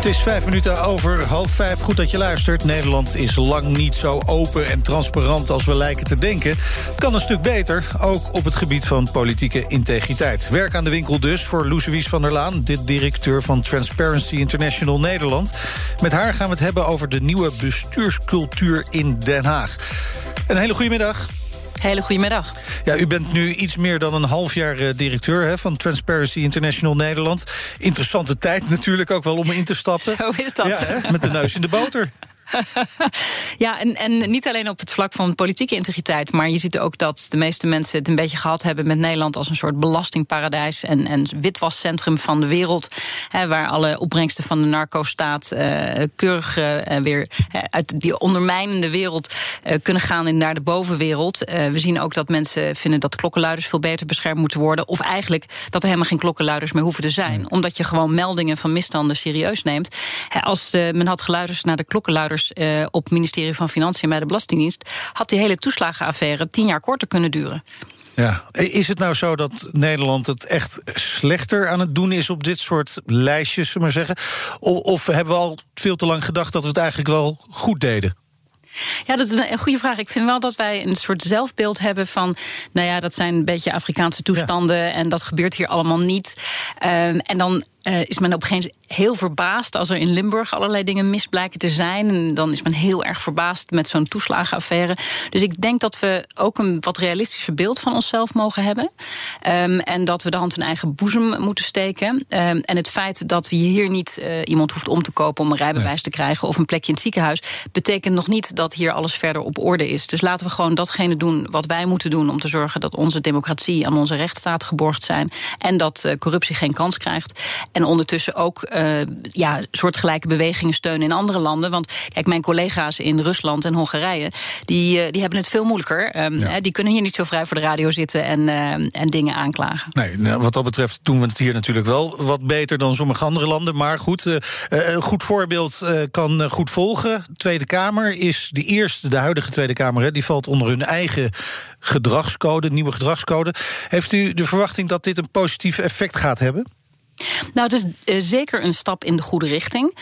Het is vijf minuten over half vijf. Goed dat je luistert. Nederland is lang niet zo open en transparant als we lijken te denken. Het kan een stuk beter, ook op het gebied van politieke integriteit. Werk aan de winkel dus voor Loesewies van der Laan... de directeur van Transparency International Nederland. Met haar gaan we het hebben over de nieuwe bestuurscultuur in Den Haag. Een hele goede middag. Hele goedemiddag. Ja, u bent nu iets meer dan een half jaar eh, directeur hè, van Transparency International Nederland. Interessante tijd natuurlijk ook wel om in te stappen. Zo is dat. Ja, hè, met de neus in de boter. ja, en, en niet alleen op het vlak van politieke integriteit, maar je ziet ook dat de meeste mensen het een beetje gehad hebben met Nederland als een soort belastingparadijs en, en witwascentrum van de wereld, hè, waar alle opbrengsten van de narco-staat uh, keurig uh, weer uit die ondermijnende wereld uh, kunnen gaan in naar de bovenwereld. we zien ook dat mensen vinden dat klokkenluiders veel beter beschermd moeten worden, of eigenlijk dat er helemaal geen klokkenluiders meer hoeven te zijn, omdat je gewoon meldingen van misstanden serieus neemt. als men had geluisterd naar de klokkenluiders uh, op het ministerie van Financiën bij de Belastingdienst, had die hele toeslagenaffaire tien jaar korter kunnen duren. Ja. Is het nou zo dat Nederland het echt slechter aan het doen is op dit soort lijstjes, maar zeggen? Of hebben we al veel te lang gedacht dat we het eigenlijk wel goed deden? Ja, dat is een goede vraag. Ik vind wel dat wij een soort zelfbeeld hebben van... nou ja, dat zijn een beetje Afrikaanse toestanden... en dat gebeurt hier allemaal niet. Um, en dan uh, is men op een gegeven moment heel verbaasd als er in Limburg allerlei dingen mis blijken te zijn. En dan is men heel erg verbaasd met zo'n toeslagenaffaire. Dus ik denk dat we ook een wat realistischer beeld van onszelf mogen hebben. Um, en dat we de hand in eigen boezem moeten steken. Um, en het feit dat we hier niet uh, iemand hoeft om te kopen om een rijbewijs nee. te krijgen of een plekje in het ziekenhuis, betekent nog niet dat hier alles verder op orde is. Dus laten we gewoon datgene doen wat wij moeten doen om te zorgen dat onze democratie en onze rechtsstaat geborgd zijn. En dat uh, corruptie geen kans krijgt. En ondertussen ook uh, ja, soortgelijke bewegingen steunen in andere landen. Want kijk, mijn collega's in Rusland en Hongarije, die, uh, die hebben het veel moeilijker. Um, ja. Die kunnen hier niet zo vrij voor de radio zitten en, uh, en dingen aanklagen. Nee, nou, wat dat betreft doen we het hier natuurlijk wel wat beter dan sommige andere landen. Maar goed, een goed voorbeeld kan goed volgen. Tweede Kamer is de eerste, de huidige Tweede Kamer, hè, die valt onder hun eigen gedragscode, nieuwe gedragscode. Heeft u de verwachting dat dit een positief effect gaat hebben? Nou, het is uh, zeker een stap in de goede richting.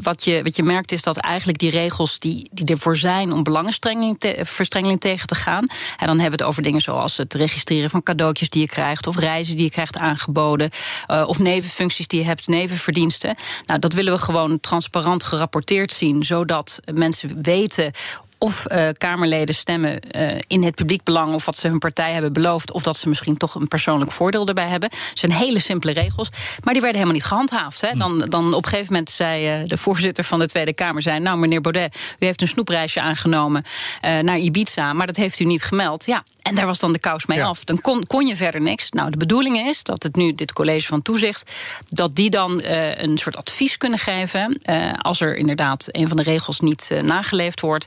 Wat, je, wat je merkt is dat eigenlijk die regels die, die ervoor zijn om belangenverstrengeling te, tegen te gaan. En dan hebben we het over dingen zoals het registreren van cadeautjes die je krijgt, of reizen die je krijgt aangeboden, uh, of nevenfuncties die je hebt, nevenverdiensten. Nou, dat willen we gewoon transparant gerapporteerd zien, zodat mensen weten of uh, Kamerleden stemmen uh, in het publiek belang of wat ze hun partij hebben beloofd, of dat ze misschien toch een persoonlijk voordeel erbij hebben. Het zijn hele simpele regels, maar die werden helemaal niet gehandhaafd. Hè. Dan, dan op een gegeven moment zei uh, de voorzitter van de Tweede Kamer: zei, Nou, meneer Baudet, u heeft een snoepreisje aangenomen naar Ibiza, maar dat heeft u niet gemeld. Ja, en daar was dan de kous mee ja. af. Dan kon, kon je verder niks. Nou, de bedoeling is dat het nu, dit college van toezicht, dat die dan een soort advies kunnen geven als er inderdaad een van de regels niet nageleefd wordt.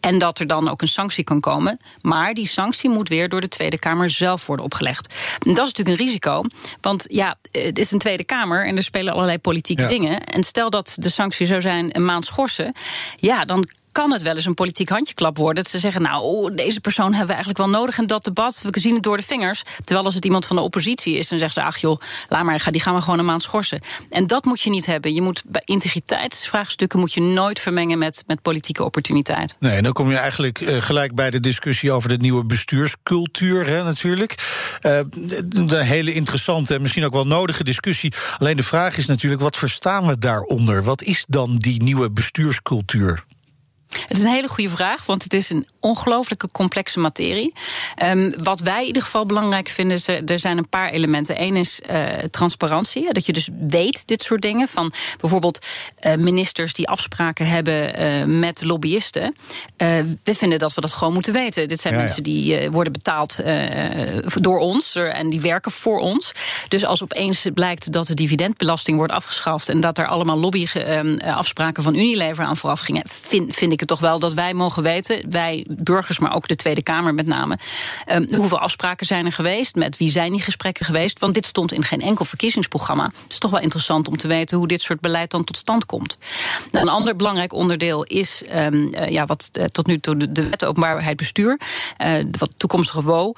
En dat er dan ook een sanctie kan komen. Maar die sanctie moet weer door de Tweede Kamer zelf worden opgelegd. En dat is natuurlijk een risico. Want ja, het is een Tweede Kamer en er spelen allerlei politieke ja. dingen. En stel dat de sanctie zou zijn een maand schorsen. Ja, dan kan het wel eens een politiek handjeklap worden. Dat ze zeggen, nou, deze persoon hebben we eigenlijk wel nodig in dat debat. We zien het door de vingers. Terwijl als het iemand van de oppositie is, dan zeggen ze, ach joh, laat maar, die gaan we gewoon een maand schorsen. En dat moet je niet hebben. Je moet bij integriteitsvraagstukken moet je nooit vermengen met, met politieke opportuniteit. Nee, en dan kom je eigenlijk uh, gelijk bij de discussie over de nieuwe bestuurscultuur, hè, natuurlijk. Een hele interessante en misschien ook wel nodige discussie. Alleen de vraag is natuurlijk, wat verstaan we daaronder? Wat is dan die nieuwe bestuurscultuur? Het is een hele goede vraag, want het is een ongelooflijke complexe materie. Um, wat wij in ieder geval belangrijk vinden, is, er zijn een paar elementen. Eén is uh, transparantie, dat je dus weet dit soort dingen. Van bijvoorbeeld uh, ministers die afspraken hebben uh, met lobbyisten. we vinden dat we dat gewoon moeten weten. Dit zijn ja, mensen ja. die worden betaald door ons en die werken voor ons. Dus als opeens blijkt dat de dividendbelasting wordt afgeschaft en dat er allemaal lobbyafspraken van Unilever aan vooraf gingen, vind, vind ik ik toch wel dat wij mogen weten, wij burgers, maar ook de Tweede Kamer met name, um, hoeveel afspraken zijn er geweest, met wie zijn die gesprekken geweest, want dit stond in geen enkel verkiezingsprogramma. Het is toch wel interessant om te weten hoe dit soort beleid dan tot stand komt. Nou, een ander belangrijk onderdeel is um, ja, wat uh, tot nu toe de, wet openbaarheid bestuur, uh, wat toekomstige WO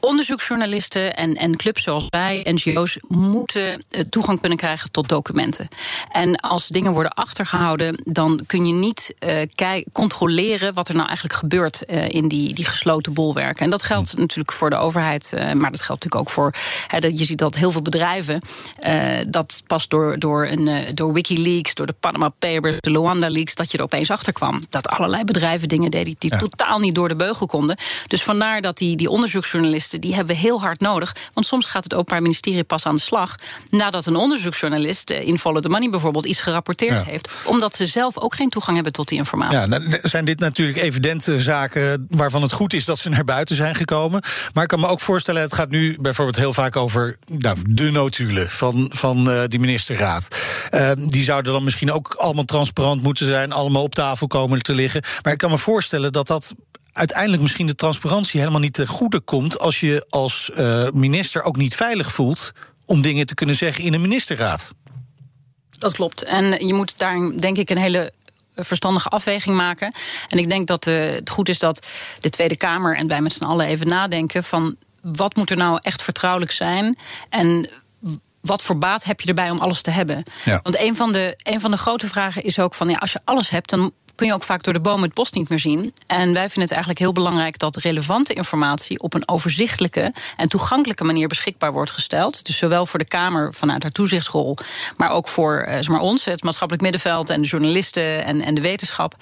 onderzoeksjournalisten en, en clubs zoals wij, NGO's, moeten eh, toegang kunnen krijgen tot documenten. En als dingen worden achtergehouden, dan kun je niet uh, controleren wat er nou eigenlijk gebeurt uh, in die, die gesloten bolwerken. En dat geldt natuurlijk voor de overheid, uh, maar dat geldt natuurlijk ook voor. He, je ziet dat heel veel bedrijven, dat pas door, door, een, door Wikileaks, door de Panama Papers, de Luanda Leaks, dat je er opeens achter kwam. Dat allerlei bedrijven dingen deden die ja. totaal niet door de beugel konden. Dus vandaar dat die, die onderzoeksjournalisten die hebben we heel hard nodig. Want soms gaat het Openbaar Ministerie pas aan de slag nadat een onderzoeksjournalist in Follow the Money bijvoorbeeld iets gerapporteerd ja. heeft, omdat ze zelf ook geen toegang hebben tot die informatie. Ja, nou, zijn dit natuurlijk evidente zaken waarvan het goed is dat ze naar buiten zijn gekomen. Maar ik kan me ook voorstellen, het gaat nu bijvoorbeeld heel vaak over nou, de notulen van, van uh, die ministerraad. Uh, die zouden dan misschien ook allemaal transparant moeten zijn, allemaal op tafel komen te liggen. Maar ik kan me voorstellen dat dat uiteindelijk misschien de transparantie helemaal niet ten goede komt als je als uh, minister ook niet veilig voelt om dingen te kunnen zeggen in een ministerraad. Dat klopt. En je moet daar denk ik een hele verstandige afweging maken. En ik denk dat uh, het goed is dat de Tweede Kamer en wij met z'n allen even nadenken van wat moet er nou echt vertrouwelijk zijn en wat voor baat heb je erbij om alles te hebben? Ja. Want een van, de, een van de grote vragen is ook van ja, als je alles hebt, dan kun je ook vaak door de bomen het bos niet meer zien. En wij vinden het eigenlijk heel belangrijk dat relevante informatie op een overzichtelijke en toegankelijke manier beschikbaar wordt gesteld. Dus zowel voor de Kamer vanuit haar toezichtsrol, maar ook voor uh, zeg maar ons, het maatschappelijk middenveld en de journalisten en, en de wetenschap.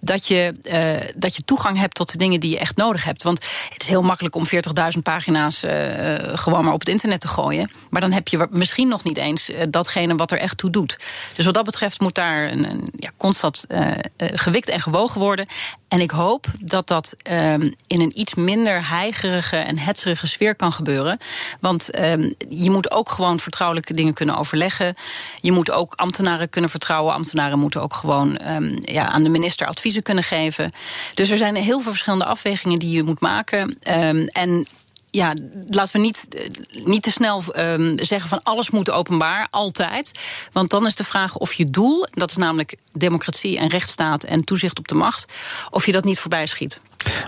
Dat je, uh, dat je toegang hebt tot de dingen die je echt nodig hebt. Want het is heel makkelijk om 40.000 pagina's uh, gewoon maar op het internet te gooien. Maar dan heb je misschien nog niet eens datgene wat er echt toe doet. Dus wat dat betreft moet daar een, een ja, constant gewikt en gewogen worden. En ik hoop dat dat um, in een iets minder heigerige en hetserige sfeer kan gebeuren. Want um, je moet ook gewoon vertrouwelijke dingen kunnen overleggen. Je moet ook ambtenaren kunnen vertrouwen. Ambtenaren moeten ook gewoon um, ja, aan de minister adviezen kunnen geven. Dus er zijn heel veel verschillende afwegingen die je moet maken. en ja, laten we niet, niet te snel um, zeggen van alles moet openbaar, altijd. Want dan is de vraag of je doel, dat is namelijk democratie en rechtsstaat en toezicht op de macht, of je dat niet voorbij schiet.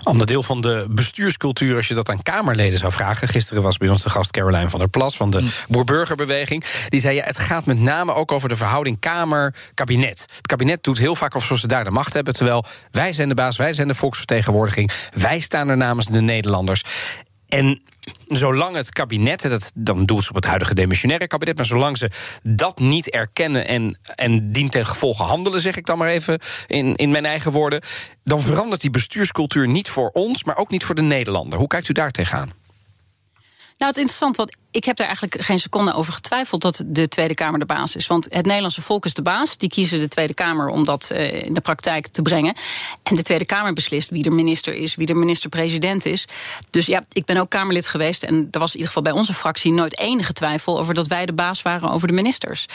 Ander deel van de bestuurscultuur, als je dat aan Kamerleden zou vragen. Gisteren was bij ons de gast Caroline van der Plas van de mm. Boerburgerbeweging. Die zei: ja, het gaat met name ook over de verhouding Kamer-kabinet. Het kabinet doet heel vaak alsof ze daar de macht hebben. Terwijl wij zijn de baas, wij zijn de volksvertegenwoordiging. Wij staan er namens de Nederlanders. En zolang het kabinet, dat, dan doen ze op het huidige demissionaire kabinet, maar zolang ze dat niet erkennen en, en dient ten gevolge handelen, zeg ik dan maar even in, in mijn eigen woorden, dan verandert die bestuurscultuur niet voor ons, maar ook niet voor de Nederlander. Hoe kijkt u daar tegenaan? Nou, het is interessant, want ik heb daar eigenlijk geen seconde over getwijfeld dat de Tweede Kamer de baas is. Want het Nederlandse volk is de baas. Die kiezen de Tweede Kamer om dat uh, in de praktijk te brengen. En de Tweede Kamer beslist wie de minister is, wie de minister-president is. Dus ja, ik ben ook Kamerlid geweest. En er was in ieder geval bij onze fractie nooit enige twijfel over dat wij de baas waren over de ministers.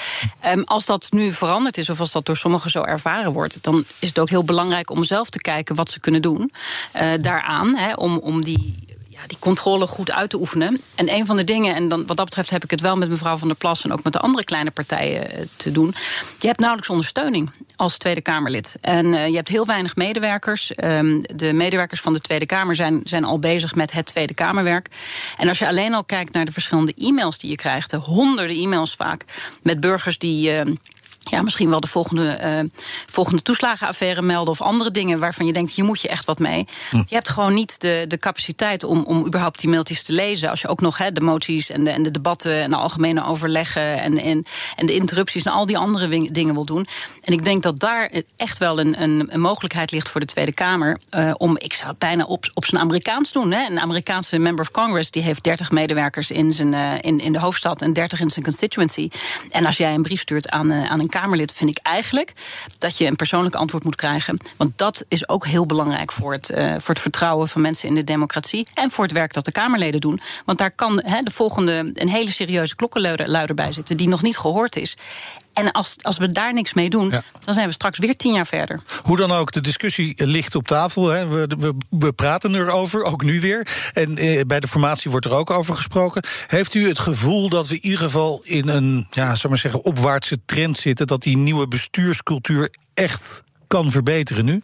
Um, als dat nu veranderd is, of als dat door sommigen zo ervaren wordt, dan is het ook heel belangrijk om zelf te kijken wat ze kunnen doen uh, daaraan. Om, om die ja, die controle goed uit te oefenen. En een van de dingen, en dan, wat dat betreft heb ik het wel met mevrouw Van der Plas en ook met de andere kleine partijen eh, te doen. Je hebt nauwelijks ondersteuning als Tweede Kamerlid. En uh, je hebt heel weinig medewerkers. Um, de medewerkers van de Tweede Kamer zijn, zijn al bezig met het Tweede Kamerwerk. En als je alleen al kijkt naar de verschillende e-mails die je krijgt, de honderden e-mails vaak, met burgers die. Uh, ja, misschien wel de volgende, uh, volgende toeslagenaffaire melden of andere dingen waarvan je denkt, hier moet je echt wat mee. Hm. Je hebt gewoon niet de, de capaciteit om, om überhaupt die mailtjes te lezen. Als je ook nog de moties en de, en de debatten en de algemene overleggen en, en, en de interrupties en al die andere dingen wil doen. En ik denk dat daar echt wel een, een, een mogelijkheid ligt voor de Tweede Kamer uh, om, ik zou het bijna op, op zijn Amerikaans doen. Hè. Een Amerikaanse member of Congress die heeft 30 medewerkers in, zijn, uh, in, in de hoofdstad en 30 in zijn constituency. En als jij een brief stuurt aan, aan een Kamerlid vind ik eigenlijk dat je een persoonlijk antwoord moet krijgen. Want dat is ook heel belangrijk voor het, uh, voor het vertrouwen van mensen in de democratie. En voor het werk dat de Kamerleden doen. Want daar kan de volgende een hele serieuze klokkenluider bij zitten die nog niet gehoord is. En als, als we daar niks mee doen, dan zijn we straks weer tien jaar verder. Hoe dan ook, de discussie ligt op tafel. Hè. We, we, we, praten erover, ook nu weer. En eh, bij de formatie wordt er ook over gesproken. Heeft u het gevoel dat we in ieder geval in een, ja, maar zeggen, opwaartse trend zitten? Dat die nieuwe bestuurscultuur echt kan verbeteren nu?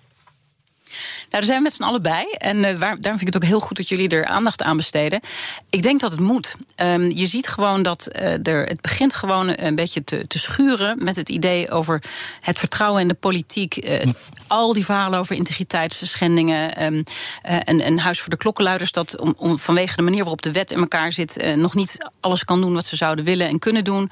Nou, daar zijn we met z'n allen bij. En uh, waar, daarom vind ik het ook heel goed dat jullie er aandacht aan besteden. Ik denk dat het moet. Um, je ziet gewoon dat uh, er, het begint gewoon een beetje te, te schuren met het idee over het vertrouwen in de politiek. Uh, al die verhalen over integriteitsschendingen. Um, een, een huis voor de klokkenluiders dat om, om, vanwege de manier waarop de wet in elkaar zit, nog niet alles kan doen wat ze zouden willen en kunnen doen.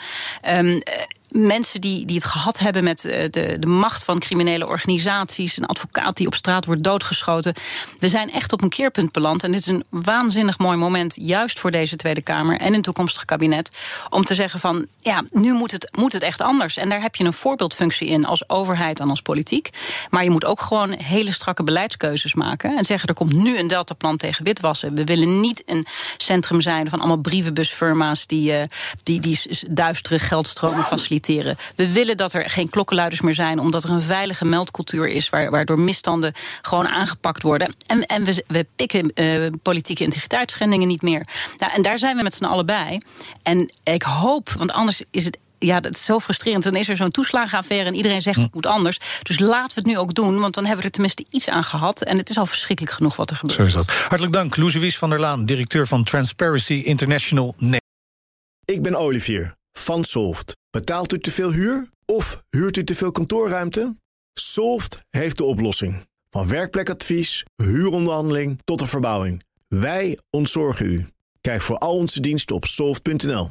Um, mensen die, die het gehad hebben met de, de macht van criminele organisaties, een advocaat die op straat wordt doodgeschoten. We zijn echt op een keerpunt beland. En dit is een waanzinnig mooi moment, juist voor deze Tweede Kamer en een toekomstig kabinet, om te zeggen van ja, nu moet het, moet het echt anders. En daar heb je een voorbeeldfunctie in als overheid en als politiek. Maar je moet ook gewoon hele strakke beleidskeuzes maken. En zeggen er komt nu een deltaplan tegen witwassen. We willen niet een centrum zijn van allemaal brievenbusfirma's die, uh, die, die duistere geldstromen faciliteren. We willen dat er geen klokkenluiders meer zijn, omdat er een veilige meldcultuur is, waardoor misstanden gewoon aangepakt worden. En, en we, we pikken uh, politieke integriteitsschendingen niet meer. Nou, en daar zijn we met z'n allen bij. En ik hoop, want anders is het ja, dat is zo frustrerend. Dan is er zo'n toeslagenaffaire en iedereen zegt hm. het moet anders. Dus laten we het nu ook doen, want dan hebben we er tenminste iets aan gehad. En het is al verschrikkelijk genoeg wat er gebeurt. Zo is dat. Hartelijk dank, Loes van der Laan, directeur van Transparency International. Nee. Ik ben Olivier van Solft. Betaalt u te veel huur of huurt u te veel kantoorruimte? Solft heeft de oplossing. Van werkplekadvies, huuronderhandeling tot de verbouwing. Wij ontzorgen u. Kijk voor al onze diensten op soft.nl.